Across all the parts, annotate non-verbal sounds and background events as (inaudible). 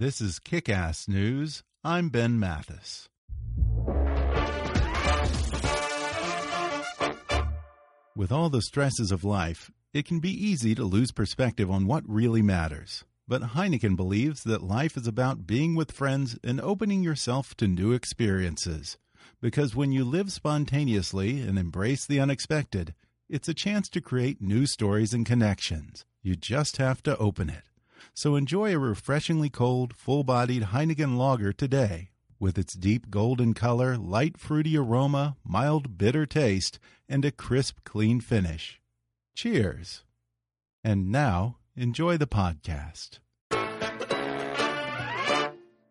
This is Kick Ass News. I'm Ben Mathis. With all the stresses of life, it can be easy to lose perspective on what really matters. But Heineken believes that life is about being with friends and opening yourself to new experiences. Because when you live spontaneously and embrace the unexpected, it's a chance to create new stories and connections. You just have to open it. So enjoy a refreshingly cold, full bodied Heineken lager today. With its deep golden color, light fruity aroma, mild bitter taste, and a crisp, clean finish. Cheers. And now, enjoy the podcast.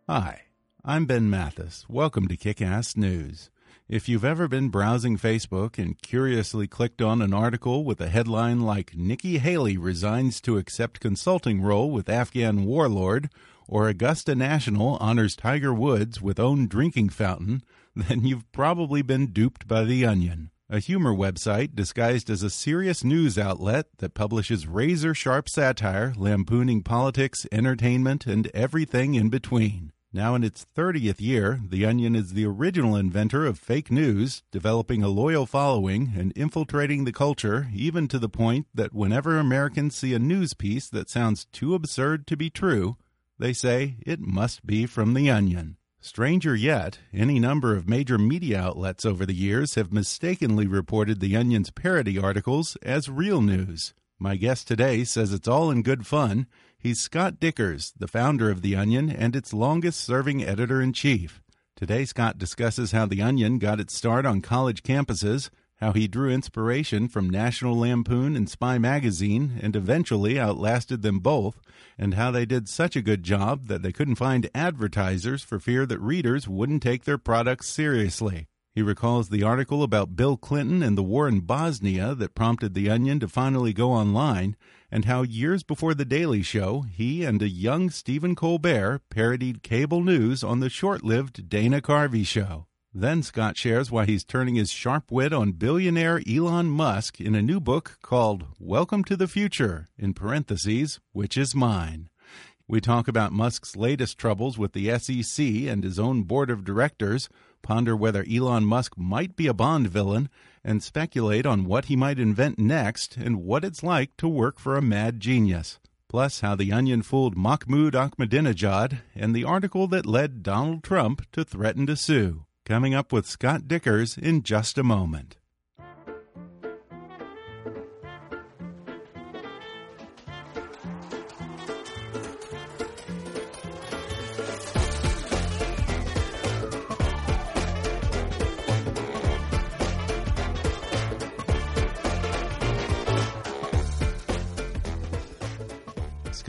Hi, I'm Ben Mathis. Welcome to Kick Ass News. If you've ever been browsing Facebook and curiously clicked on an article with a headline like Nikki Haley resigns to accept consulting role with Afghan warlord or Augusta National honors Tiger Woods with own drinking fountain, then you've probably been duped by The Onion, a humor website disguised as a serious news outlet that publishes razor sharp satire lampooning politics, entertainment, and everything in between. Now in its 30th year, The Onion is the original inventor of fake news, developing a loyal following and infiltrating the culture, even to the point that whenever Americans see a news piece that sounds too absurd to be true, they say it must be from The Onion. Stranger yet, any number of major media outlets over the years have mistakenly reported The Onion's parody articles as real news. My guest today says it's all in good fun. He's Scott Dikkers, the founder of The Onion and its longest serving editor in chief. Today, Scott discusses how The Onion got its start on college campuses, how he drew inspiration from National Lampoon and Spy Magazine and eventually outlasted them both, and how they did such a good job that they couldn't find advertisers for fear that readers wouldn't take their products seriously. He recalls the article about Bill Clinton and the war in Bosnia that prompted The Onion to finally go online, and how years before The Daily Show, he and a young Stephen Colbert parodied cable news on the short lived Dana Carvey Show. Then Scott shares why he's turning his sharp wit on billionaire Elon Musk in a new book called Welcome to the Future, in parentheses, which is mine. We talk about Musk's latest troubles with the SEC and his own board of directors, ponder whether Elon Musk might be a Bond villain, and speculate on what he might invent next and what it's like to work for a mad genius. Plus, how the Onion fooled Mahmoud Ahmadinejad and the article that led Donald Trump to threaten to sue. Coming up with Scott Dikkers in just a moment.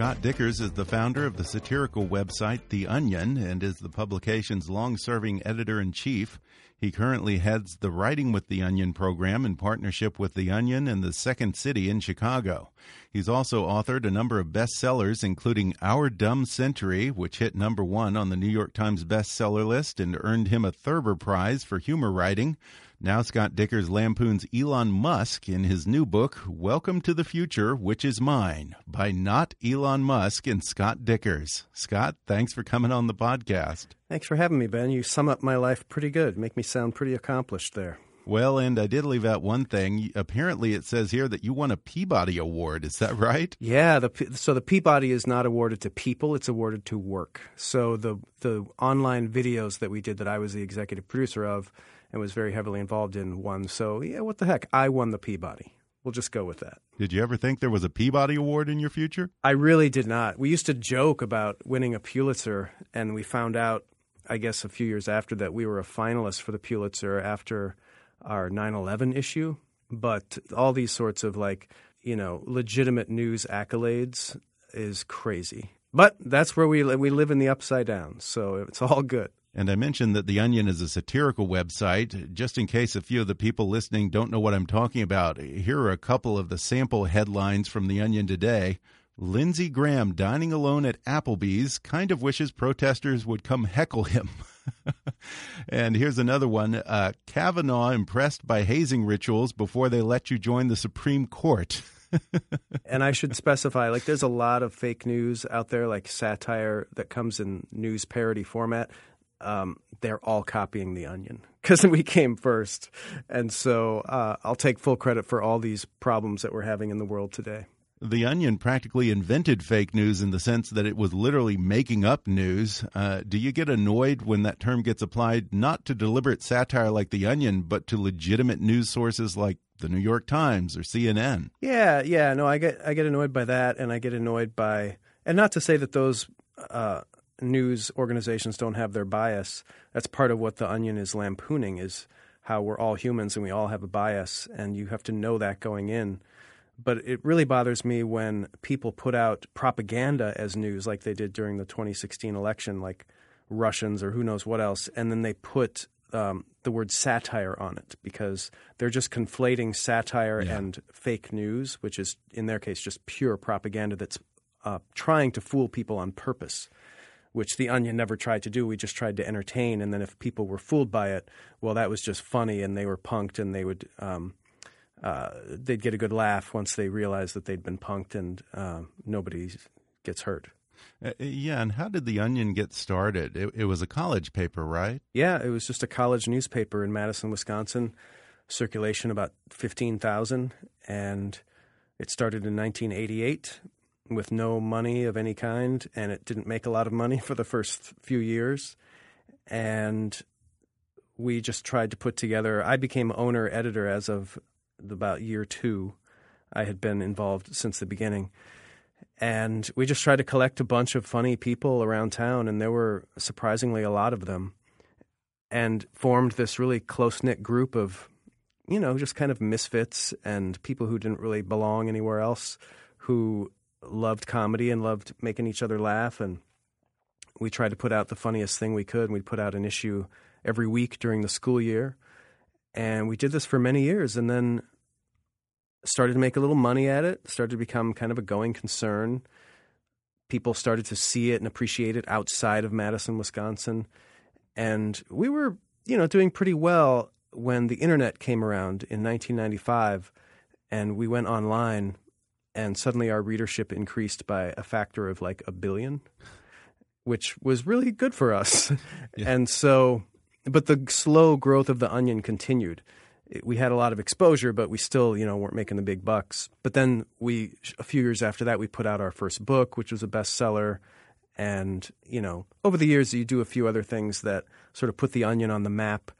Scott Dikkers is the founder of the satirical website The Onion and is the publication's long serving editor in chief. He currently heads the Writing with the Onion program in partnership with The Onion and the Second City in Chicago. He's also authored a number of bestsellers, including Our Dumb Century, which hit number one on the New York Times bestseller list and earned him a Thurber Prize for humor writing. Now, Scott Dikkers lampoons Elon Musk in his new book, Welcome to the Future, Which is Mine, by not Elon Musk and Scott Dikkers. Scott, thanks for coming on the podcast. Thanks for having me, Ben. You sum up my life pretty good. Make me sound pretty accomplished there. Well, and I did leave out one thing. Apparently, it says here that you won a Peabody Award. Is that right? Yeah. The, so the Peabody is not awarded to people; it's awarded to work. So the the online videos that we did, that I was the executive producer of, and was very heavily involved in, one. So yeah, what the heck? I won the Peabody. We'll just go with that. Did you ever think there was a Peabody Award in your future? I really did not. We used to joke about winning a Pulitzer, and we found out, I guess, a few years after that we were a finalist for the Pulitzer after our 9 11 issue. But all these sorts of like, you know, legitimate news accolades is crazy. But that's where we we live in the upside down, so it's all good. And I mentioned that The Onion is a satirical website. Just in case a few of the people listening don't know what I'm talking about, here are a couple of the sample headlines from The Onion today. Lindsey Graham dining alone at Applebee's kind of wishes protesters would come heckle him. (laughs) and here's another one uh, Kavanaugh impressed by hazing rituals before they let you join the Supreme Court. (laughs) and I should specify like there's a lot of fake news out there, like satire that comes in news parody format um, they're all copying The Onion because we came first. And so uh, I'll take full credit for all these problems that we're having in the world today. The Onion practically invented fake news in the sense that it was literally making up news. Uh, do you get annoyed when that term gets applied not to deliberate satire like The Onion, but to legitimate news sources like the New York Times or CNN? Yeah, yeah. No, I get I get annoyed by that, and I get annoyed by, and not to say that those uh, news organizations don't have their bias. That's part of what the Onion is lampooning is how we're all humans and we all have a bias, and you have to know that going in. But it really bothers me when people put out propaganda as news, like they did during the 2016 election, like Russians or who knows what else, and then they put um, the word satire on it because they're just conflating satire yeah. and fake news, which is in their case just pure propaganda that's uh, trying to fool people on purpose which the Onion never tried to do. We just tried to entertain, and then if people were fooled by it, well, that was just funny, and they were punked, and they would um, uh, they'd get a good laugh once they realized that they'd been punked, and uh, nobody gets hurt. Uh, yeah, and how did the Onion get started? It, it was a college paper, right? Yeah, it was just a college newspaper in Madison, Wisconsin. Circulation about fifteen thousand, and it started in 1988 with no money of any kind, and it didn't make a lot of money (laughs) for the first few years. And we just tried to put together. I became owner editor as of about year two. I had been involved since the beginning. And we just tried to collect a bunch of funny people around town, and there were surprisingly a lot of them, and formed this really close knit group of, you know, just kind of misfits and people who didn't really belong anywhere else who loved comedy and loved making each other laugh. And we tried to put out the funniest thing we could. And we put out an issue every week during the school year. And we did this for many years and then started to make a little money at it, started to become kind of a going concern. People started to see it and appreciate it outside of Madison, Wisconsin. And we were, you know, doing pretty well when the internet came around in 1995 and we went online and suddenly our readership increased by a factor of like a billion, which was really good for us. (laughs) Yeah. And so, but the slow growth of the onion continued. We had a lot of exposure, but we still, you know, weren't making the big bucks. But then we, a few years after that, we put out our first book, which was a bestseller. And, you know, over the years, you do a few other things that sort of put the onion on the map.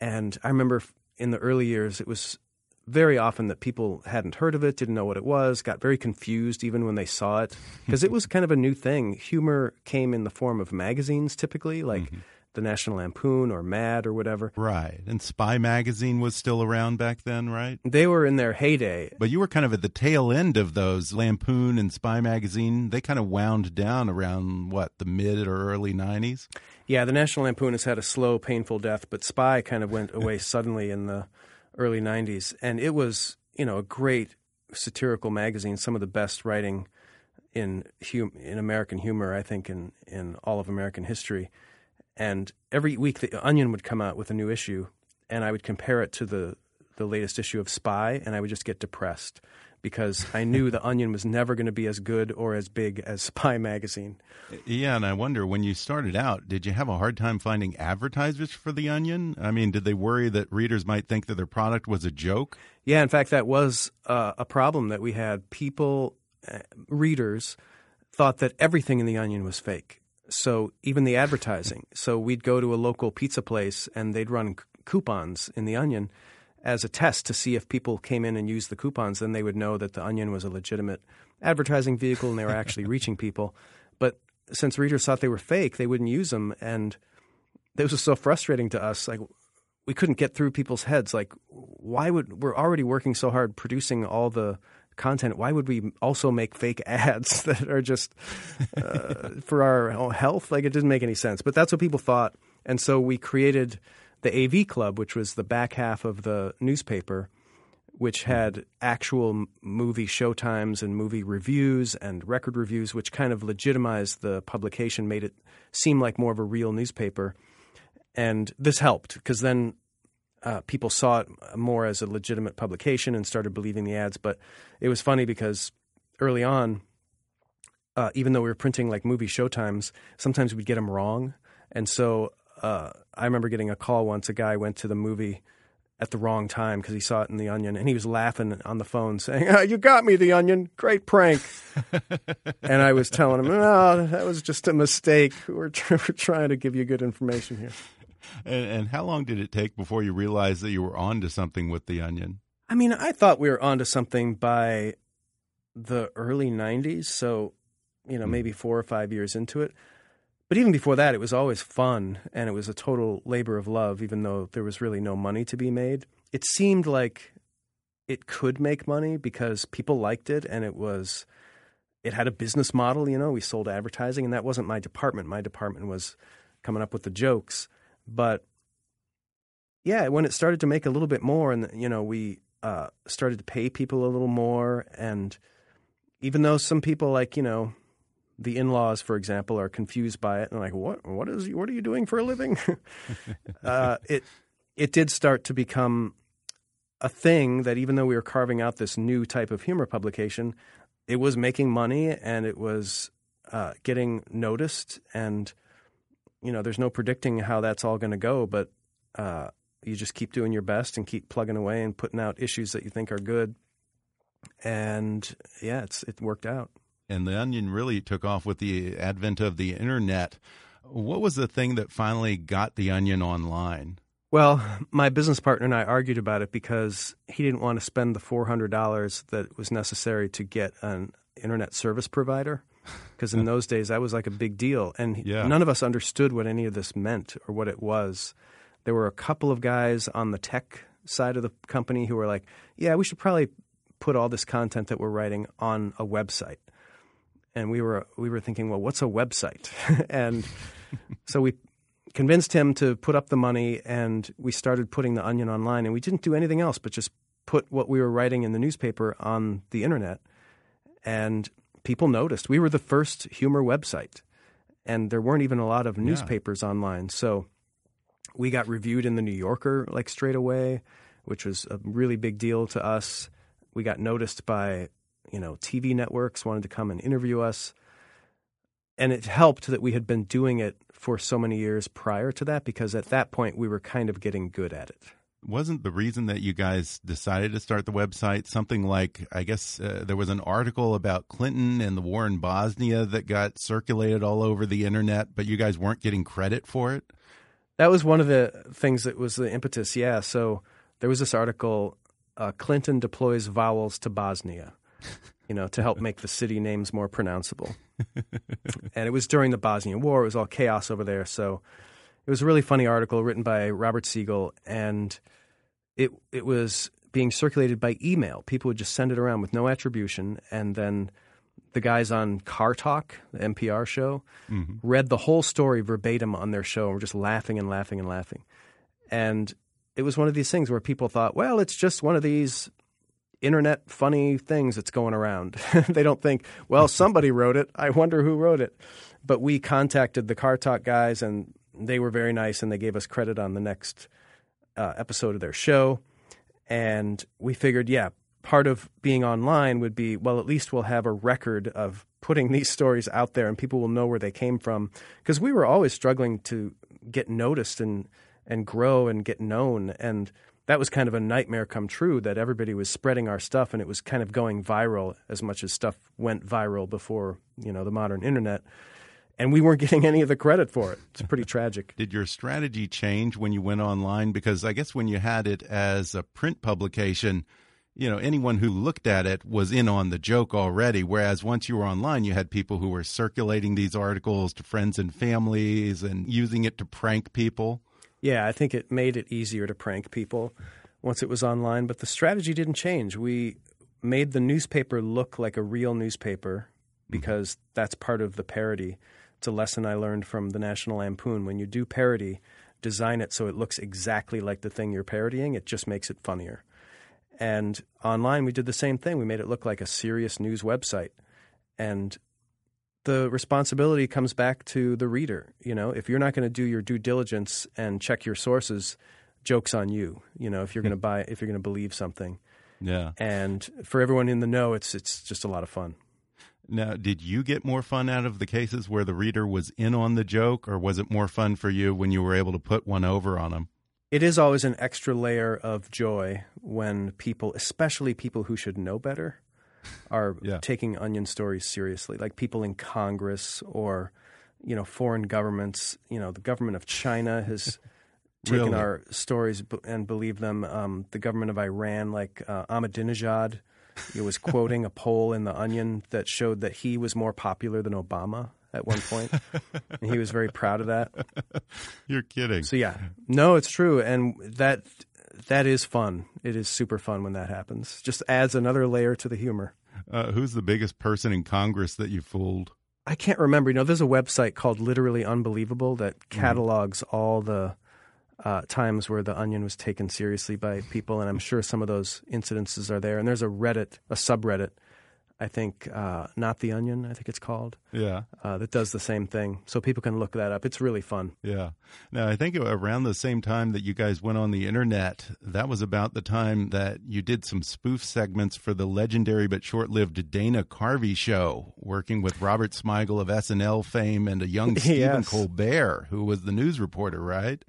And I remember in the early years, it was very often that people hadn't heard of it, didn't know what it was, got very confused even when they saw it (laughs) because it was kind of a new thing. Humor came in the form of magazines typically, like mm-hmm. the National Lampoon or Mad or whatever. Right. And Spy magazine was still around back then, right? They were in their heyday. But you were kind of at the tail end of those Lampoon and Spy magazine. They kind of wound down around what, the mid or early 90s? Yeah, the National Lampoon has had a slow, painful death, but Spy kind of went (laughs) away suddenly in the early 90s. And it was, you know, a great satirical magazine, some of the best writing in hum- in American humor, I think, in, in all of American history. And every week, the Onion would come out with a new issue, and I would compare it to the, the latest issue of Spy, and I would just get depressed because I knew the Onion was never going to be as good or as big as (laughs) Spy magazine. Yeah, and I wonder when you started out, did you have a hard time finding advertisers for the Onion? I mean, did they worry that readers might think that their product was a joke? Yeah, in fact, that was uh, a problem that we had. People, uh, readers, thought that everything in the Onion was fake. So even the advertising. So we'd go to a local pizza place and they'd run c- coupons in the Onion as a test to see if people came in and used the coupons, then they would know that the Onion was a legitimate advertising vehicle and they were actually (laughs) reaching people. But since readers thought they were fake, they wouldn't use them, and this was so frustrating to us. Like we couldn't get through people's heads. Like why would we're already working so hard producing all the content? Why would we also make fake (laughs) ads that are just uh, for our health? Like it didn't make any sense. But that's what people thought, and so we created the AV Club, which was the back half of the newspaper, which had actual movie showtimes and movie reviews and record reviews, which kind of legitimized the publication, made it seem like more of a real newspaper. And this helped because then uh, people saw it more as a legitimate publication and started believing the ads. But it was funny because early on, uh, even though we were printing like movie showtimes, sometimes we'd get them wrong. And so uh, I remember getting a call once. A guy went to the movie at the wrong time because he saw it in The Onion, and he was laughing on the phone, saying, oh, "You got me, The Onion! Great prank!" (laughs) and I was telling him, "No, that was just a mistake. We're, (laughs) we're trying to give you good information here." And, and, how long did it take before you realized that you were onto something with The Onion? I mean, I thought we were onto something by the early '90s, so you know, mm. maybe four or five years into it. But even before that, it was always fun and it was a total labor of love, even though there was really no money to be made. It seemed like it could make money because people liked it and it was it had a business model, you know, we sold advertising and that wasn't my department. My department was coming up with the jokes. But yeah, when it started to make a little bit more and you know, we uh, started to pay people a little more and even though some people like, you know, the in-laws, for example, are confused by it and like, what? What is? What are you doing for a living? (laughs) uh, it it did start to become a thing that even though we were carving out this new type of humor publication, it was making money and it was uh, getting noticed. And you know, there's no predicting how that's all going to go, but uh, you just keep doing your best and keep plugging away and putting out issues that you think are good. And yeah, it's it worked out and the Onion really took off with the advent of the internet. What was the thing that finally got the Onion online? Well, my business partner and I argued about it because he didn't want to spend the four hundred dollars that was necessary to get an internet service provider. Because in (laughs) those days, that was like a big deal, and yeah. none of us understood what any of this meant or what it was. There were a couple of guys on the tech side of the company who were like, "Yeah, we should probably put all this content that we're writing on a website." And we were we were thinking, well, what's a website? (laughs) and so we convinced him to put up the money, and we started putting the Onion online. And we didn't do anything else but just put what we were writing in the newspaper on the internet, and people noticed. We were the first humor website, and there weren't even a lot of newspapers yeah. online. So we got reviewed in the New Yorker like straight away, which was a really big deal to us. We got noticed by you know, TV networks wanted to come and interview us. And it helped that we had been doing it for so many years prior to that because at that point we were kind of getting good at it. Wasn't the reason that you guys decided to start the website something like, I guess uh, there was an article about Clinton and the war in Bosnia that got circulated all over the internet, but you guys weren't getting credit for it? That was one of the things that was the impetus, yeah. So there was this article uh, Clinton deploys vowels to Bosnia you know, to help make the city names more pronounceable. (laughs) and it was during the Bosnian War. It was all chaos over there. So it was a really funny article written by Robert Siegel, and it it was being circulated by email. People would just send it around with no attribution, and then the guys on Car Talk, the NPR show, mm-hmm. read the whole story verbatim on their show and were just laughing and laughing and laughing. And it was one of these things where people thought, well, it's just one of these internet funny things that's going around. (laughs) they don't think, well, somebody wrote it. I wonder who wrote it. But we contacted the Car Talk guys, and they were very nice, and they gave us credit on the next uh, episode of their show. And we figured, yeah, part of being online would be well, at least we'll have a record of putting (laughs) these stories out there and people will know where they came from. Because we were always struggling to get noticed and, and grow and get known. And that was kind of a nightmare come true that everybody was spreading our stuff and it was kind of going viral as much as stuff went viral before, you know, the modern internet. And we weren't (laughs) getting any of the credit for it. It's pretty tragic. Did your strategy change when you went online? Because I guess when you had it as a print publication, you know, anyone who looked at it was in on the joke already. Whereas once you were online, you had people who were circulating these articles to friends and families and using it to prank people. Yeah, I think it made it easier to prank people once it was online, but the strategy didn't change. We made the newspaper look like a real newspaper because mm-hmm. that's part of the parody. It's a lesson I learned from the National Lampoon. When you do parody, design it so it looks exactly like the thing you're parodying, it just makes it funnier. And online, we did the same thing. We made it look like a serious news website. And the responsibility comes back to the reader. You know, if you're not going to do your due diligence and check your sources, jokes on you. You know, if you're going to hmm. buy, if you're going to believe something. Yeah. And for everyone in the know, it's it's just a lot of fun. Now, did you get more fun out of the cases where the reader was in on the joke, or was it more fun for you when you were able to put one over on them? It is always an extra layer of joy when people, especially people who should know better, are yeah. taking onion stories seriously, like people in Congress or you know foreign governments. You know, the government of China has (laughs) taken really? our stories and believed them. Um, the government of Iran, like uh, Ahmadinejad, was (laughs) quoting a poll in the Onion that showed that he was more popular than Obama at one point, and he was very proud of that. (laughs) You're kidding. So yeah, no, it's true, and that that is fun. It is super fun when that happens. Just adds another layer to the humor. Uh, who's the biggest person in Congress that you fooled? I can't remember. You know, there's a website called Literally Unbelievable that mm-hmm. catalogs mm. all the uh, times where the onion was taken seriously by people, and I'm sure some of those incidences are there. And there's a Reddit, a subreddit I think uh, not the Onion. I think it's called. Yeah, uh, that does the same thing. So people can look that up. It's really fun. Yeah. Now I think around the same time that you guys went on the internet, that was about the time that you did some spoof segments for the legendary but short-lived Dana Carvey show, working with Robert Smigel of SNL fame and a young (laughs) Stephen yes. Colbert, who was the news reporter, right?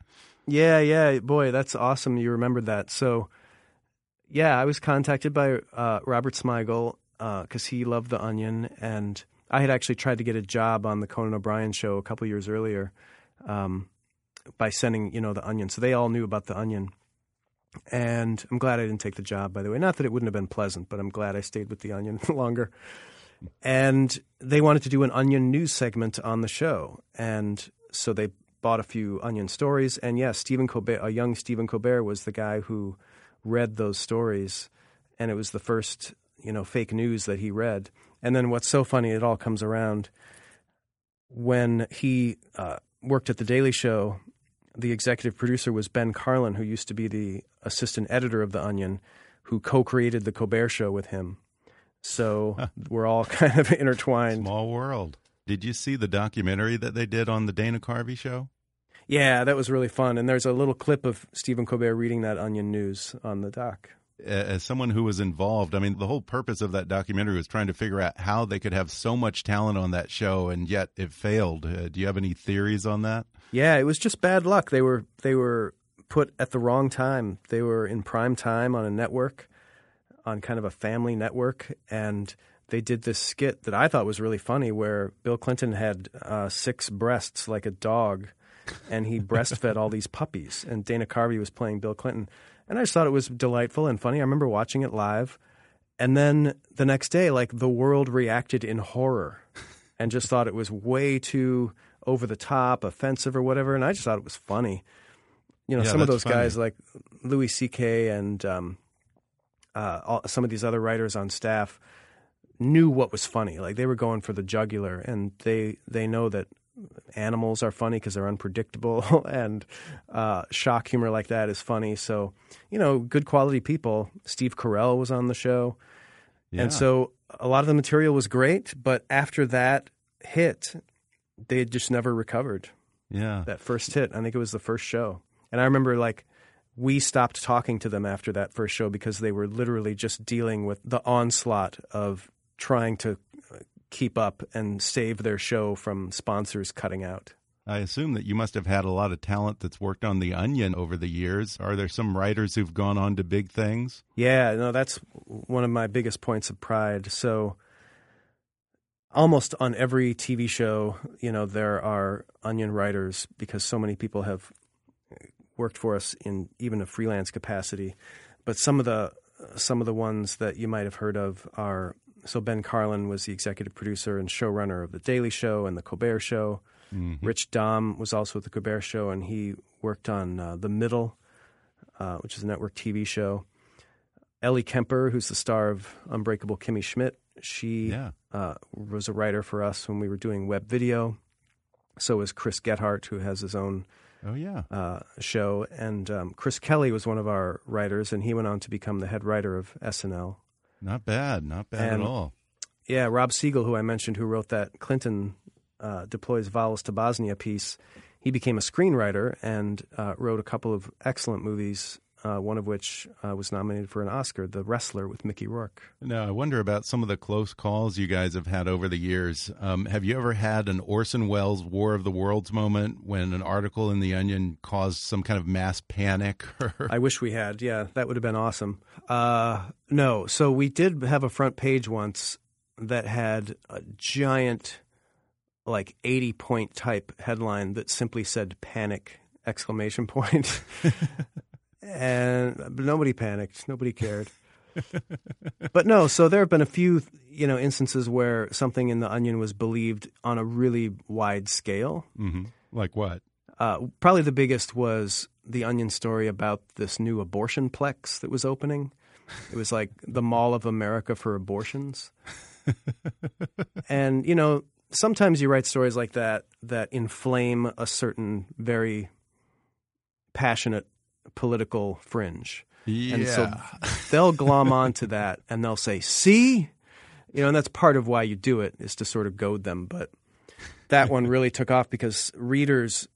Yeah, yeah. Boy, that's awesome. You remembered that. So. Yeah, I was contacted by uh, Robert Smigel because uh, he loved The Onion, and I had actually tried to get a job on the Conan O'Brien show a couple years earlier um, by sending, you know, The Onion. So they all knew about The Onion. And I'm glad I didn't take the job, by the way. Not that it wouldn't have been pleasant, but I'm glad I stayed with The Onion (laughs) longer. And they wanted to do an Onion news segment on the show. And so they bought a few Onion stories. And yes, Stephen Colbert, a young Stephen Colbert, was the guy who read those stories. And it was the first you know fake news that he read. And then what's so funny, it all comes around when he uh, worked at the Daily Show. The executive producer was Ben Karlin, who used to be the assistant editor of The Onion, who co-created the Colbert Show with him. So we're all (laughs) kind of intertwined. Small world. Did you see the documentary that they did on the Dana Carvey show? Yeah, that was really fun. And there's a little clip of Stephen Colbert reading that Onion news on the doc as someone who was involved, I mean, the whole purpose of that documentary was trying to figure out how they could have so much talent on that show and yet it failed. Uh, do you have any theories on that? Yeah, it was just bad luck. They were they were put at the wrong time. They were in prime time on a network, on kind of a family network, and they did this skit that I thought was really funny, where Bill Clinton had uh, six breasts like a dog, and he breastfed all these puppies, and Dana Carvey was playing Bill Clinton and I just thought it was delightful and funny. I remember watching it live. And then the next day, like the world reacted in horror (laughs) and just thought it was way too over the top, offensive, or whatever. And I just thought it was funny. You know, yeah, some of those funny. guys like Louis C.K. and um, uh, all, some of these other writers on staff knew what was funny. Like they were going for the jugular, and they they know that animals are funny because they're unpredictable, (laughs) and uh, shock humor like that is funny. So, you know, good quality people. Steve Carell was on the show, yeah. and so a lot of the material was great. But after that hit, they just never recovered. Yeah, that first hit. I think it was the first show, and I remember like we stopped talking to them after that first show because they were literally just dealing with the onslaught of trying to keep up and save their show from sponsors cutting out. I assume that you must have had a lot of talent that's worked on The Onion over the years. Are there some writers who've gone on to big things? Yeah, no, that's one of my biggest points of pride. So, almost on every TV show, you know, there are Onion writers because so many people have worked for us in even a freelance capacity. But some of the some of the ones that you might have heard of are so Ben Karlin was the executive producer and showrunner of The Daily Show and The Colbert Show. Mm-hmm. Rich Dahm was also at The Colbert Show, and he worked on uh, The Middle, uh, which is a network TV show. Ellie Kemper, who's the star of Unbreakable Kimmy Schmidt, she yeah. uh, was a writer for us when we were doing web video. So was Chris Gethard, who has his own oh yeah uh, show, and um, Chris Kelly was one of our writers, and he went on to become the head writer of SNL. Not bad, not bad and, at all. Yeah, Rob Siegel, who I mentioned, who wrote that Clinton uh, deploys vowels to Bosnia piece, he became a screenwriter and uh, wrote a couple of excellent movies. Uh, one of which uh, was nominated for an Oscar, The Wrestler with Mickey Rourke. Now, I wonder about some of the close calls you guys have had over the years. Um, have you ever had an Orson Welles War of the Worlds moment when an article in The Onion caused some kind of mass panic? (laughs) I wish we had. Yeah, that would have been awesome. Uh, no, so we did have a front page once that had a giant like 80 point type headline that simply said panic exclamation point. (laughs) and nobody panicked, nobody cared. but no, so there have been a few, you know, instances where something in the onion was believed on a really wide scale. Mm-hmm. Like what? Uh, probably the biggest was the onion story about this new abortion plex that was opening. It was like the Mall of America for abortions. and you know, sometimes you write stories like that that inflame a certain very passionate political fringe. Yeah. And so (laughs) they'll glom onto that and they'll say, see? You know, and that's part of why you do it is to sort of goad them. But that one really took off because readers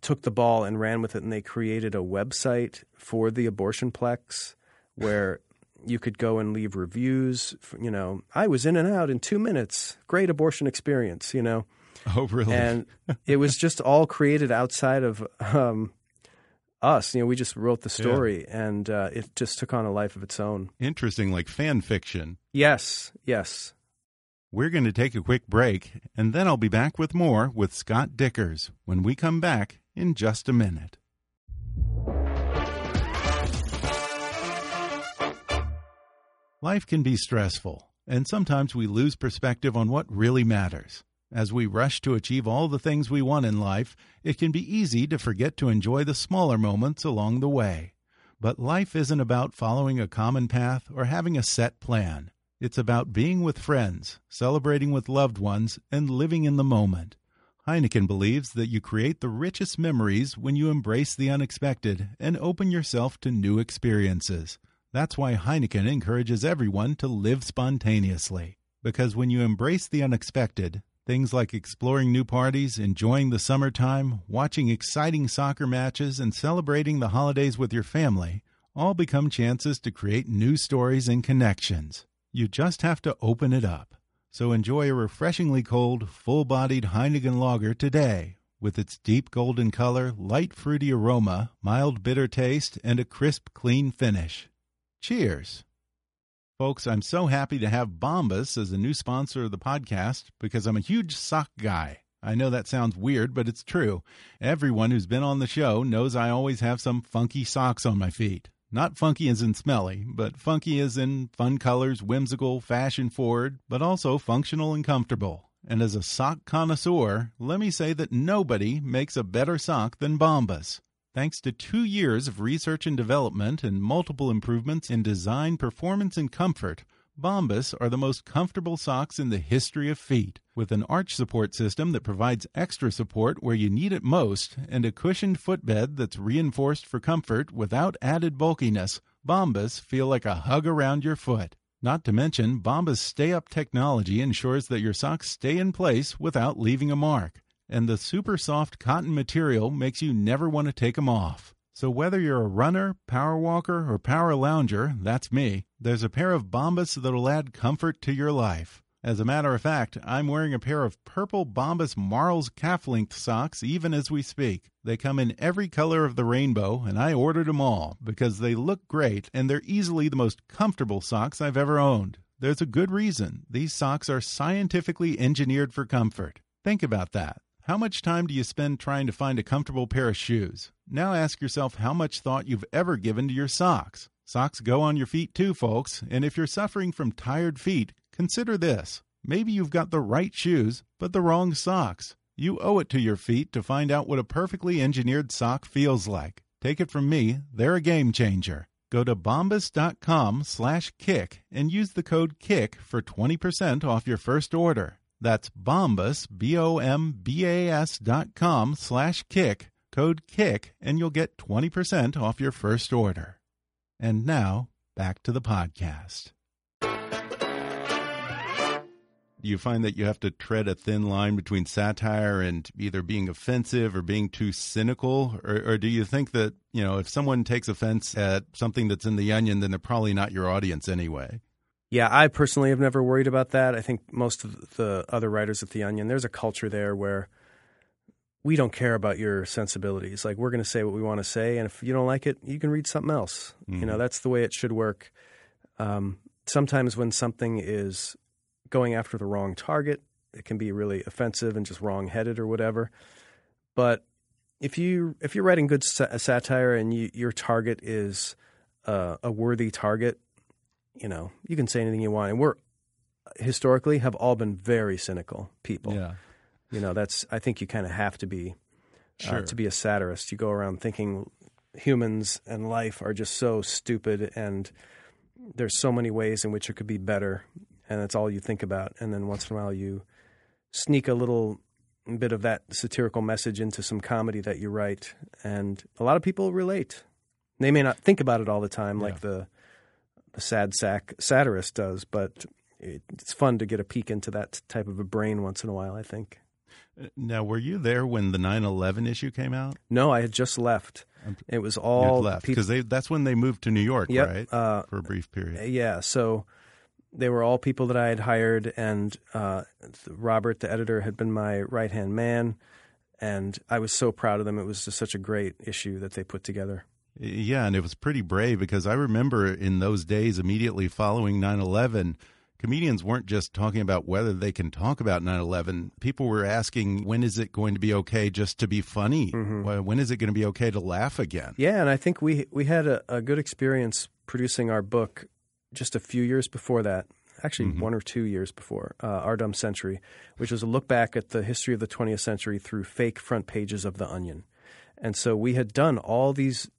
took the ball and ran with it and they created a website for the abortion plex where you could go and leave reviews. You know, I was in and out in two minutes. Great abortion experience. You know. Oh, really? And it was just all created outside of um, us. You know, we just wrote the story, yeah. and uh, it just took on a life of its own. Interesting, like fan fiction. Yes, yes. We're going to take a quick break, and then I'll be back with more with Scott Dikkers when we come back in just a minute. Life can be stressful, and sometimes we lose perspective on what really matters. As we rush to achieve all the things we want in life, it can be easy to forget to enjoy the smaller moments along the way. But life isn't about following a common path or having a set plan. It's about being with friends, celebrating with loved ones, and living in the moment. Heineken believes that you create the richest memories when you embrace the unexpected and open yourself to new experiences. That's why Heineken encourages everyone to live spontaneously. Because when you embrace the unexpected, things like exploring new parties, enjoying the summertime, watching exciting soccer matches, and celebrating the holidays with your family all become chances to create new stories and connections. You just have to open it up. So enjoy a refreshingly cold, full bodied Heineken lager today with its deep golden color, light fruity aroma, mild bitter taste, and a crisp, clean finish. Cheers. Folks, I'm so happy to have Bombas as a new sponsor of the podcast because I'm a huge sock guy. I know that sounds weird, but it's true. Everyone who's been on the show knows I always have some funky socks on my feet. Not funky as in smelly, but funky as in fun colors, whimsical, fashion forward, but also functional and comfortable. And as a sock connoisseur, let me say that nobody makes a better sock than Bombas. Thanks to two years of research and development and multiple improvements in design, performance, and comfort, Bombas are the most comfortable socks in the history of feet. With an arch support system that provides extra support where you need it most and a cushioned footbed that's reinforced for comfort without added bulkiness, Bombas feel like a hug around your foot. Not to mention, Bombas Stay Up technology ensures that your socks stay in place without leaving a mark and the super soft cotton material makes you never want to take them off. So whether you're a runner, power walker, or power lounger, that's me, there's a pair of Bombas that'll add comfort to your life. As a matter of fact, I'm wearing a pair of purple Bombas Marls calf length socks even as we speak. They come in every color of the rainbow, and I ordered them all because they look great and they're easily the most comfortable socks I've ever owned. There's a good reason. These socks are scientifically engineered for comfort. Think about that. How much time do you spend trying to find a comfortable pair of shoes? Now ask yourself how much thought you've ever given to your socks. Socks go on your feet too, folks, and if you're suffering from tired feet, consider this. Maybe you've got the right shoes, but the wrong socks. You owe it to your feet to find out what a perfectly engineered sock feels like. Take it from me, they're a game changer. Go to bombas.com slash kick and use the code KICK for 20% off your first order. That's Bombas, B-O-M-B-A-S dot com slash kick, code KICK, and you'll get 20% off your first order. And now, back to the podcast. Do you find that you have to tread a thin line between satire and either being offensive or being too cynical? Or, or do you think that, you know, if someone takes offense at something that's in the onion, then they're probably not your audience anyway? Yeah, I personally have never worried about that. I think most of the other writers at The Onion, there's a culture there where we don't care about your sensibilities. Like, we're going to say what we want to say, and if you don't like it, you can read something else. Mm -hmm. You know, mm-hmm. that's the way it should work. Um, sometimes when something is going after the wrong target, it can be really offensive and just wrong headed or whatever. But if you if you're writing good satire and you, your target is uh, a worthy target, you know, you can say anything you want. And we're historically have all been very cynical people. Yeah. You know, that's I think you kind of have to be uh, to be a satirist. You go around thinking humans and life are just so stupid and there's so many ways in which it could be better and that's all you think about. And then once in a while you sneak a little bit of that satirical message into some comedy that you write and a lot of people relate. They may not think about it all the time yeah. like the sad sack satirist does, but it's fun to get a peek into that type of a brain once in a while, I think. Now, were you there when the 9/11 issue came out? No, I had just left. It was all left because that's when they moved to New York, yep, right? Uh, For a brief period. Yeah, so they were all people that I had hired, and uh, Robert, the editor, had been my right hand man, and I was so proud of them. It was just such a great issue that they put together. Yeah, and it was pretty brave because I remember in those days immediately following 9 11, comedians weren't just talking about whether they can talk about 9 11. People were asking, when is it going to be okay just to be funny? Mm -hmm. When is it going to be okay to laugh again? Yeah, and I think we, we had a, a good experience producing our book just a few years before that. Actually, mm -hmm. one or two years before uh, Our Dumb Century, which was a look back at the history of the 20th century through fake front pages of The Onion. And so we had done all these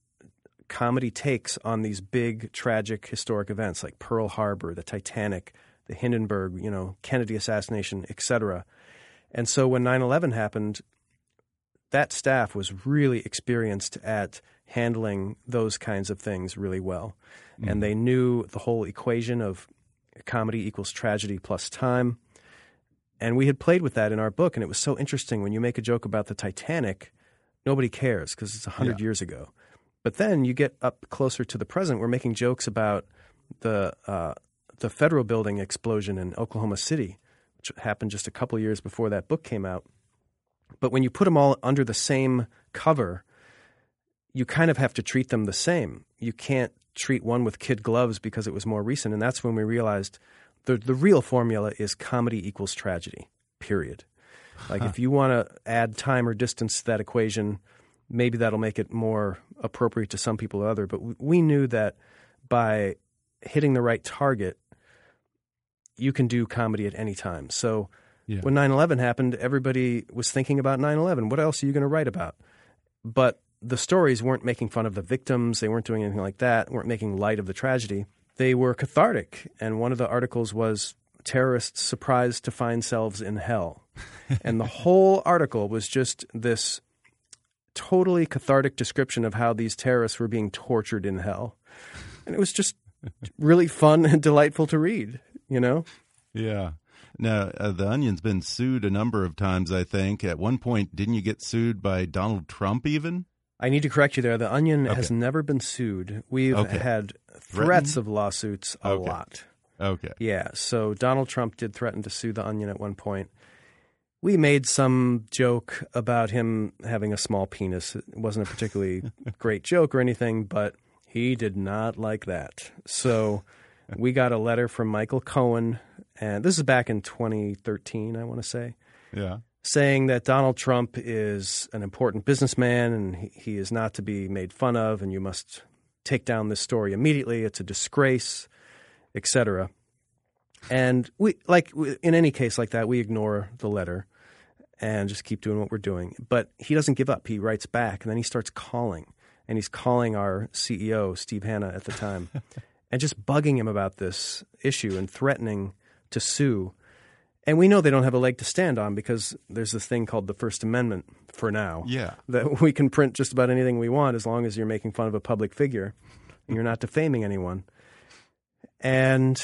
comedy takes on these big tragic historic events like Pearl Harbor, the Titanic, the Hindenburg, you know, Kennedy assassination, etc. And so when 9/11 happened, that staff was really experienced at handling those kinds of things really well. Mm. And they knew the whole equation of comedy equals tragedy plus time. And we had played with that in our book and it was so interesting when you make a joke about the Titanic, nobody cares because it's 100 yeah. years ago. But then you get up closer to the present. We're making jokes about the uh, the federal building explosion in Oklahoma City, which happened just a couple years before that book came out. But when you put them all under the same cover, you kind of have to treat them the same. You can't treat one with kid gloves because it was more recent. And that's when we realized the the real formula is comedy equals tragedy. Period. Like huh. if you want to add time or distance to that equation, maybe that'll make it more appropriate to some people or other. But we knew that by hitting the right target, you can do comedy at any time. So yeah. when 9 11 happened, everybody was thinking about 9 11. What else are you going to write about? But the stories weren't making fun of the victims, they weren't doing anything like that, weren't making light of the tragedy. They were cathartic. And one of the articles was terrorists surprised to find themselves in hell. (laughs) and the whole article was just this totally cathartic description of how these terrorists were being tortured in hell. And it was just really fun and delightful to read, you know? Yeah. Now, uh, The Onion's been sued a number of times, I think. At one point, didn't you get sued by Donald Trump even? I need to correct you there. The Onion has never been sued. We've Okay. had Threatened? threats of lawsuits a Okay. lot. Okay. Yeah. So Donald Trump did threaten to sue the Onion at one point. We made some joke about him having a small penis. It wasn't a particularly (laughs) great joke or anything, but he did not like that. So we got a letter from Michael Cohen, and this is back in 2013, I want to say Yeah. saying that Donald Trump is an important businessman and he, he is not to be made fun of, and you must take down this story immediately. It's a disgrace, etc. And we, like in any case like that, we ignore the letter and just keep doing what we're doing. But he doesn't give up. He writes back, and then he starts calling, and he's calling our CEO Steve Hannah at the time, (laughs) and just bugging him about this issue and threatening to sue. And we know they don't have a leg to stand on because there's this thing called the First Amendment for now. Yeah. That (laughs) we can print just about anything we want as long as you're making fun of a public figure and you're not defaming anyone. And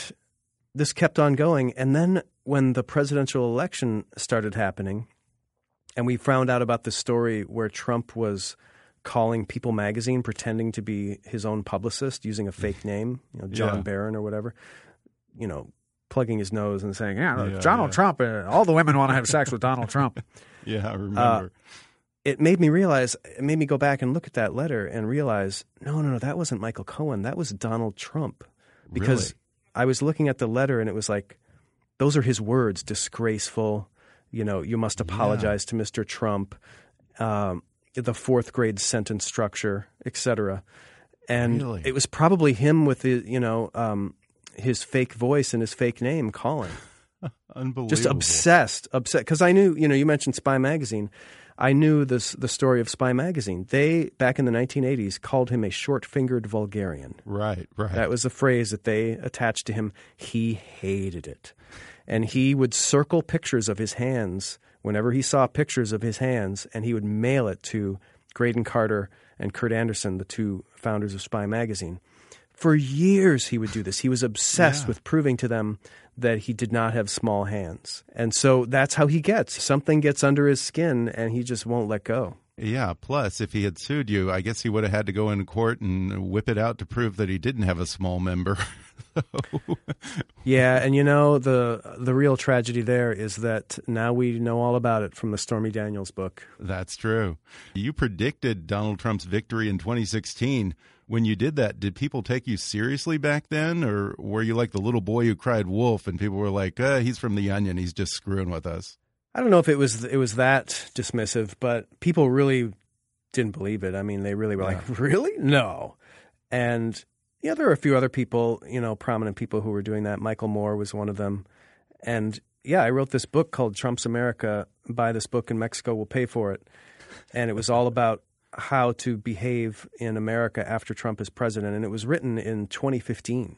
this kept on going. And then when the presidential election started happening, and we found out about the story where Trump was calling People magazine pretending to be his own publicist using a fake name, you know, John Yeah. Barron or whatever, you know, plugging his nose and saying, Yeah, Yeah, Donald yeah. Trump. Uh, all the women want to have sex with Donald Trump. (laughs) Yeah. I Uh, remember. it made me realize, it made me go back and look at that letter and realize, no, no, no, that wasn't Michael Cohen. That was Donald Trump. Because? I was looking at the letter and it was like, those are his words disgraceful. You know, you must apologize to Mr. Trump. Um, the fourth grade sentence structure, etc. And Really? it was probably him with the, you know, um, his fake voice and his fake name calling (laughs) Unbelievable. just obsessed, obsessed. Because I knew, you know, you mentioned Spy Magazine. I knew this the story of Spy Magazine. They back in the 1980s called him a short-fingered vulgarian. Right. Right. That was the phrase that they attached to him. He hated it, and he would circle pictures of his hands whenever he saw pictures of his hands, and he would mail it to Graydon Carter and Kurt Andersen, the two founders of Spy Magazine. For years, he would do this. He was obsessed Yeah. with proving to them that he did not have small hands. And so that's how he gets. Something gets under his skin, and he just won't let go. Yeah. Plus, if he had sued you, I guess he would have had to go into court and whip it out to prove that he didn't have a small member. (laughs) Yeah, and you know the the real tragedy there is that now we know all about it from the Stormy Daniels book. That's true. You predicted Donald Trump's victory in 2016. When you did that, did people take you seriously back then, or were you like the little boy who cried wolf, and people were like, uh, "He's from the Onion. He's just screwing with us." I don't know if it was it was that dismissive, but people really didn't believe it. I mean, they really were like, (laughs) "Really? No." And yeah, there were a few other people, you know, prominent people who were doing that. Michael Moore was one of them. And yeah, I wrote this book called Trump's America. Buy this book and Mexico will pay for it. And it was all about how to behave in America after Trump is president. And it was written in 2015.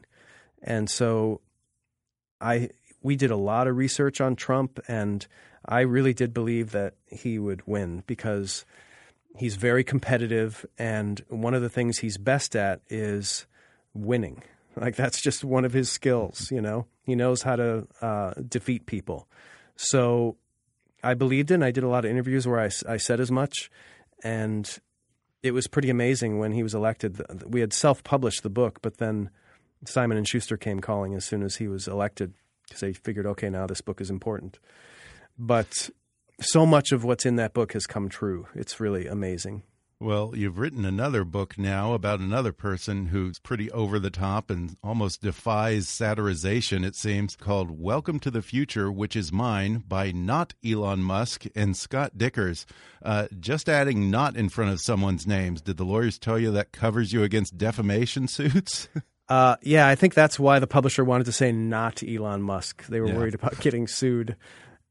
And so I we did a lot of research on Trump and I really did believe that he would win because he's very competitive and one of the things he's best at is winning. Like that's just one of his skills, you know. He knows how to uh, defeat people. So I believed in. I did a lot of interviews where I, I said as much, and it was pretty amazing when he was elected. We had self-published the book, but then Simon and Schuster came calling as soon as he was elected because they figured, okay, now this book is important. But so much of what's in that book has come true. It's really amazing. Well, you've written another book now about another person who's pretty over the top and almost defies satirization, it seems, called Welcome to the Future, Which Is Mine by not Elon Musk and Scott Dikkers. Uh, just adding not in front of someone's names, did the lawyers tell you that covers you against defamation suits? (laughs) Uh, yeah, I think that's why the publisher wanted to say not Elon Musk. They were Yeah. worried about getting sued.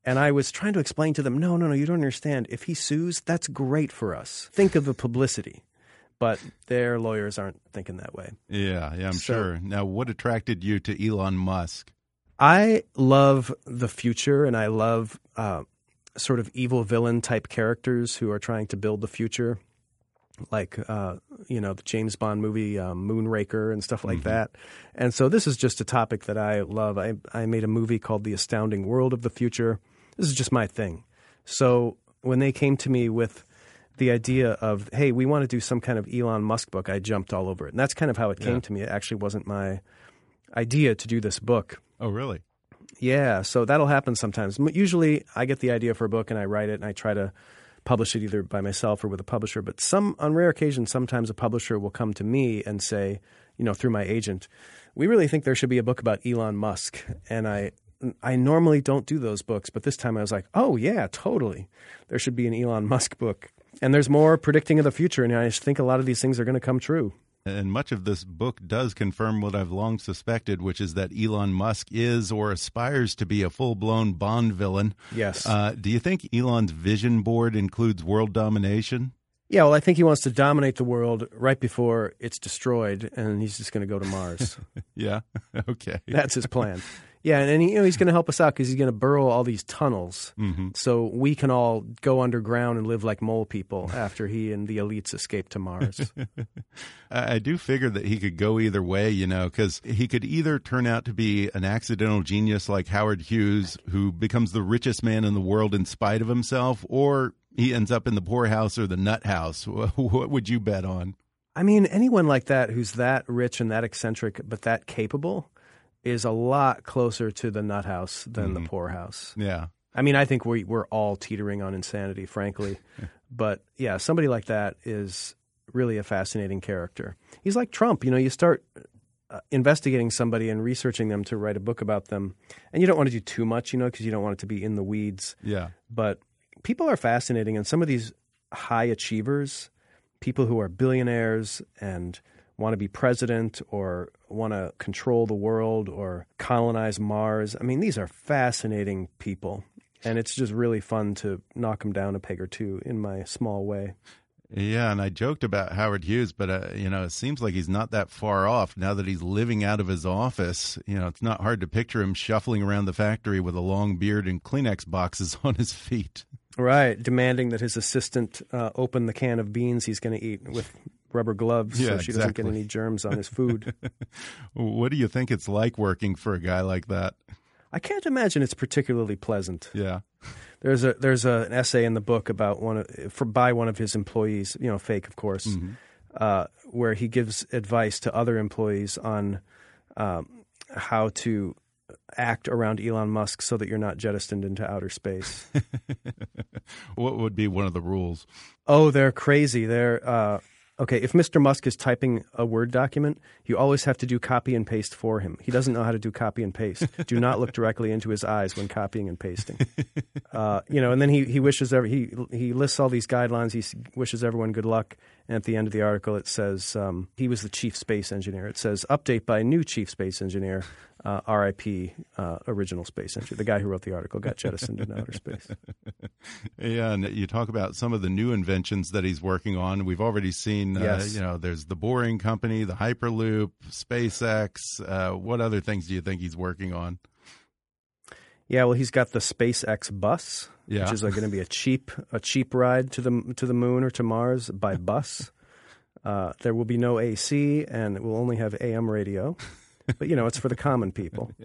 And I was trying to explain to them, no, no, no, you don't understand. If he sues, that's great for us. Think of the publicity. But their lawyers aren't thinking that way. yeah, yeah, I'm So- sure. Now, what attracted you to Elon Musk? I love the future and I love uh, sort of evil villain type characters who are trying to build the future, like, uh, you know, the James Bond movie um, Moonraker and stuff like that. And so this is just a topic that I love. I, I made a movie called The Astounding World of the Future. This is just my thing. So when they came to me with the idea of hey, we want to do some kind of Elon Musk book, I jumped all over it, and that's kind of how it came Yeah. to me. It actually wasn't my idea to do this book. Oh, really? Yeah, so that'll happen sometimes. Usually, I get the idea for a book and I write it and I try to publish it either by myself or with a publisher. But some, on rare occasions, sometimes a publisher will come to me and say, you know, through my agent, we really think there should be a book about Elon Musk. And I, I normally don't do those books, but this time I was like, oh yeah, totally, there should be an Elon Musk book. And there's more predicting of the future, and I just think a lot of these things are going to come true. And much of this book does confirm what I've long suspected, which is that Elon Musk is or aspires to be a full blown Bond villain. Yes. Uh, do you think Elon's vision board includes world domination? Yeah, well, I think he wants to dominate the world right before it's destroyed, and he's just going to go to Mars. (laughs) Yeah. (laughs) okay. That's his plan. (laughs) Yeah, and, and he, you know, he's going to help us out because he's going to burrow all these tunnels Mm-hmm. so we can all go underground and live like mole people after he and the elites escape to Mars. (laughs) I I do figure that he could go either way, you know, because he could either turn out to be an accidental genius like Howard Hughes, who becomes the richest man in the world in spite of himself, or he ends up in the poorhouse or the nut house. (laughs) What would you bet on? I mean, anyone like that who's that rich and that eccentric but that capable is a lot closer to the nut house than the poorhouse. Yeah. I mean, I think we, we're all teetering on insanity, frankly. (laughs) but yeah, somebody like that is really a fascinating character. He's like Trump. You know, you start uh, investigating somebody and researching them to write a book about them, and you don't want to do too much, you know, because you don't want it to be in the weeds. Yeah. But people are fascinating, and some of these high achievers, people who are billionaires and want to be president or want to control the world or colonize Mars. I mean, these are fascinating people. And it's just really fun to knock them down a peg or two in my small way. Yeah, and I joked about Howard Hughes, but uh, you know, it seems like he's not that far off now that he's living out of his office. You know, it's not hard to picture him shuffling around the factory with a long beard and Kleenex boxes (laughs) on his feet. Right, demanding that his assistant uh, open the can of beans he's going to eat with rubber gloves Yeah, so she doesn't get any germs on his food. (laughs) What do you think it's like working for a guy like that? I can't imagine it's particularly pleasant. Yeah. There's a there's a, an essay in the book about one of, for by one of his employees, you know, fake of course, uh, where he gives advice to other employees on um, how to act around Elon Musk so that you're not jettisoned into outer space. (laughs) What would be one of the rules? oh, they're crazy. They're uh, okay. If Mr. Musk is typing a Word document, you always have to do copy and paste for him. He doesn't know how to do copy and paste. do not look directly into his eyes when copying and pasting. (laughs) Uh, you know, and then he he wishes every, he he lists all these guidelines. He wishes everyone good luck. And at the end of the article, it says um, he was the chief space engineer. It says update by new chief space engineer, uh, R.I.P. Uh, original space entry. The guy who wrote the article got jettisoned into outer space. (laughs) Yeah, and you talk about some of the new inventions that he's working on. We've already seen, uh, Yes. you know, there's the Boring Company, the Hyperloop, SpaceX. Uh, what other things do you think he's working on? Yeah, well, he's got the SpaceX bus, Yeah. which is going to be a cheap a cheap ride to the to the moon or to Mars by bus. (laughs) Uh, there will be no AC, and it will only have AM radio. (laughs) But you know, it's for the common people. (laughs)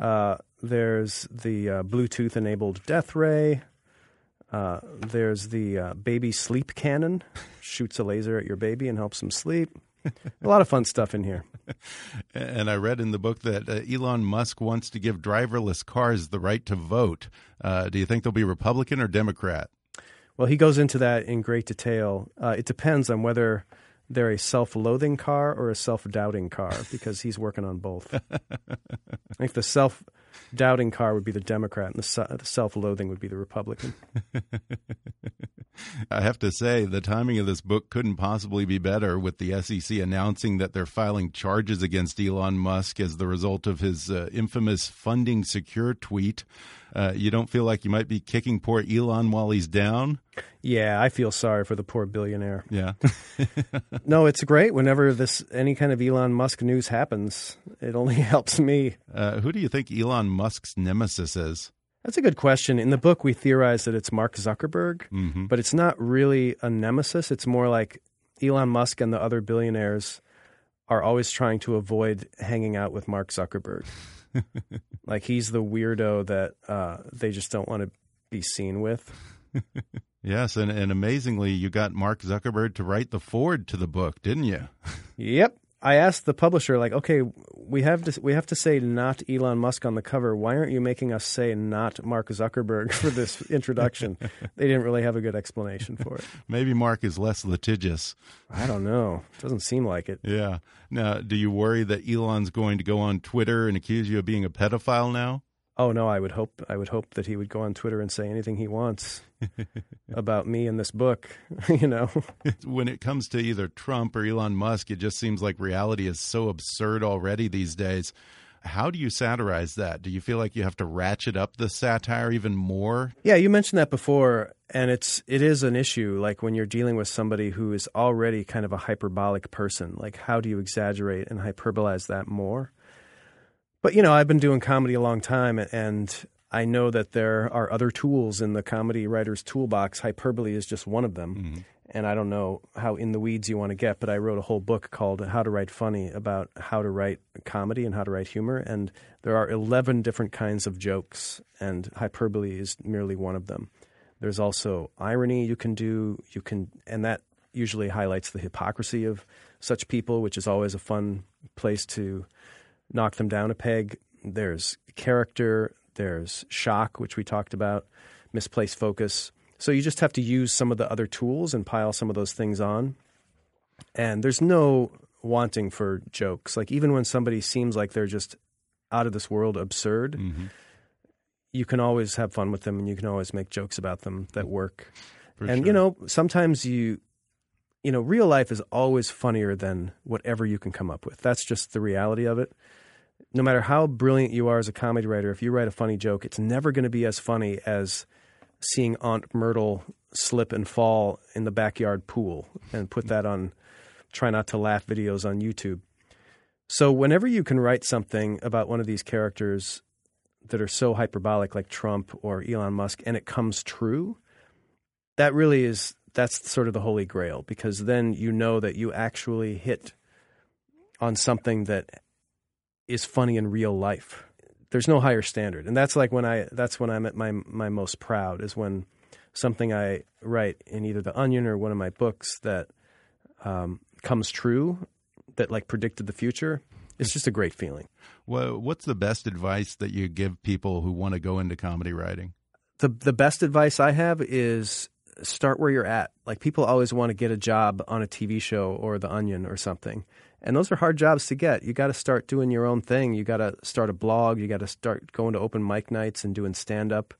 Uh, there's the uh, Bluetooth enabled death ray. Uh, there's the uh, baby sleep cannon, (laughs) shoots a laser at your baby and helps him sleep. a lot of fun stuff in here. (laughs) And I read in the book that uh, Elon Musk wants to give driverless cars the right to vote. Uh, do you think they'll be Republican or Democrat? Well, he goes into that in great detail. Uh, it depends on whether they're a self-loathing car or a self-doubting car, because he's working on both. (laughs) I think the self-doubting car would be the Democrat, and the, the self-loathing would be the Republican. (laughs) I have to say, the timing of this book couldn't possibly be better with the SEC announcing that they're filing charges against Elon Musk as the result of his uh, infamous funding secure tweet. Uh, you don't feel like you might be kicking poor Elon while he's down? Yeah, I feel sorry for the poor billionaire. Yeah. (laughs) No, it's great whenever this any kind of Elon Musk news happens. It only (laughs) helps me. uh, who do you think Elon Musk's nemesis is? That's a good question. In the book, we theorize that it's Mark Zuckerberg, but it's not really a nemesis. It's more like Elon Musk and the other billionaires are always trying to avoid hanging out with Mark Zuckerberg. Like he's the weirdo that uh, they just don't want to be seen with. (laughs) Yes, and, and amazingly, you got Mark Zuckerberg to write the forward to the book, didn't you? Yep. I asked the publisher, like, okay, we have to we have to say not Elon Musk on the cover. Why aren't you making us say not Mark Zuckerberg (laughs) for this introduction? they didn't really have a good explanation for it. (laughs) Maybe Mark is less litigious. I don't know. Doesn't seem like it. Yeah. Now, do you worry that Elon's going to go on Twitter and accuse you of being a pedophile now? Oh no, I would hope I would hope that he would go on Twitter and say anything he wants (laughs) about me in this book, (laughs) you know. (laughs) when it comes to either Trump or Elon Musk, it just seems like reality is so absurd already these days. How do you satirize that? Do you feel like you have to ratchet up the satire even more? Yeah, you mentioned that before and it's it is an issue like when you're dealing with somebody who is already kind of a hyperbolic person. Like how do you exaggerate and hyperbolize that more? But you know, I've been doing comedy a long time, and I know that there are other tools in the comedy writer's toolbox. Hyperbole is just one of them. Mm-hmm. And I don't know how in the weeds you want to get, but I wrote a whole book called How to Write Funny about how to write comedy and how to write humor. And there are 11 different kinds of jokes, and hyperbole is merely one of them. There's also irony you can do. You can, and that usually highlights the hypocrisy of such people, which is always a fun place to knock them down a peg. There's character, there's shock, which we talked about, misplaced focus. So you just have to use some of the other tools and pile some of those things on. And there's no wanting for jokes. Like even when somebody seems like they're just out of this world absurd, mm-hmm. you can always have fun with them and you can always make jokes about them that work. For and sure. you know, sometimes you you know, real life is always funnier than whatever you can come up with. That's just the reality of it no matter how brilliant you are as a comedy writer, if you write a funny joke, it's never going to be as funny as seeing Aunt Myrtle slip and fall in the backyard pool and put that on try not to laugh videos on YouTube. So whenever you can write something about one of these characters that are so hyperbolic like Trump or Elon Musk and it comes true, that really is that's sort of the holy grail because then you know that you actually hit on something that is funny in real life. There's no higher standard, and that's like when I that's when I'm at my my most proud is when something I write in either the Onion or one of my books that um, comes true, that like predicted the future. It's just a great feeling. Well, what's the best advice that you give people who want to go into comedy writing? The the best advice I have is start where you're at. Like people always want to get a job on a TV show or The Onion or something. And those are hard jobs to get. You got to start doing your own thing. You got to start a blog. You got to start going to open mic nights and doing stand up.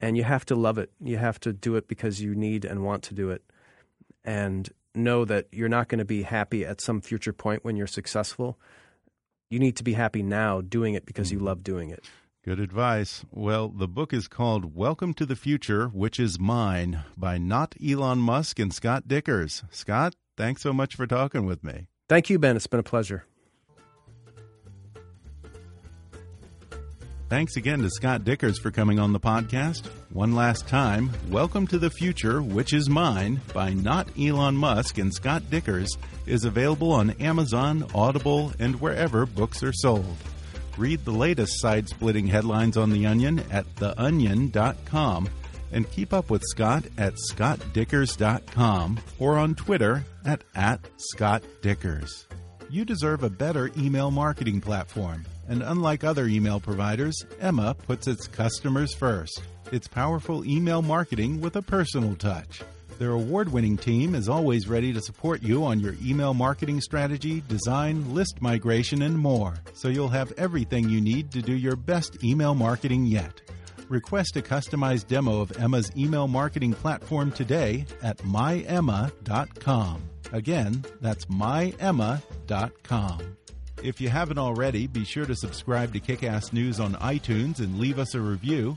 And you have to love it. You have to do it because you need and want to do it. And know that you're not going to be happy at some future point when you're successful. You need to be happy now doing it because you mm-hmm. love doing it. Good advice. Well, the book is called Welcome to the Future, Which is Mine by not Elon Musk and Scott Dikkers. Scott, thanks so much for talking with me. Thank you, Ben. It's been a pleasure. Thanks again to Scott Dikkers for coming on the podcast. One last time, Welcome to the Future, Which is Mine by Not Elon Musk and Scott Dikkers is available on Amazon, Audible, and wherever books are sold. Read the latest side splitting headlines on The Onion at theonion.com and keep up with Scott at scottdikkers.com or on Twitter at, at scottdikkers. You deserve a better email marketing platform, and unlike other email providers, Emma puts its customers first. It's powerful email marketing with a personal touch. Their award winning team is always ready to support you on your email marketing strategy, design, list migration, and more, so you'll have everything you need to do your best email marketing yet. Request a customized demo of Emma's email marketing platform today at myemma.com. Again, that's myemma.com. If you haven't already, be sure to subscribe to Kickass News on iTunes and leave us a review.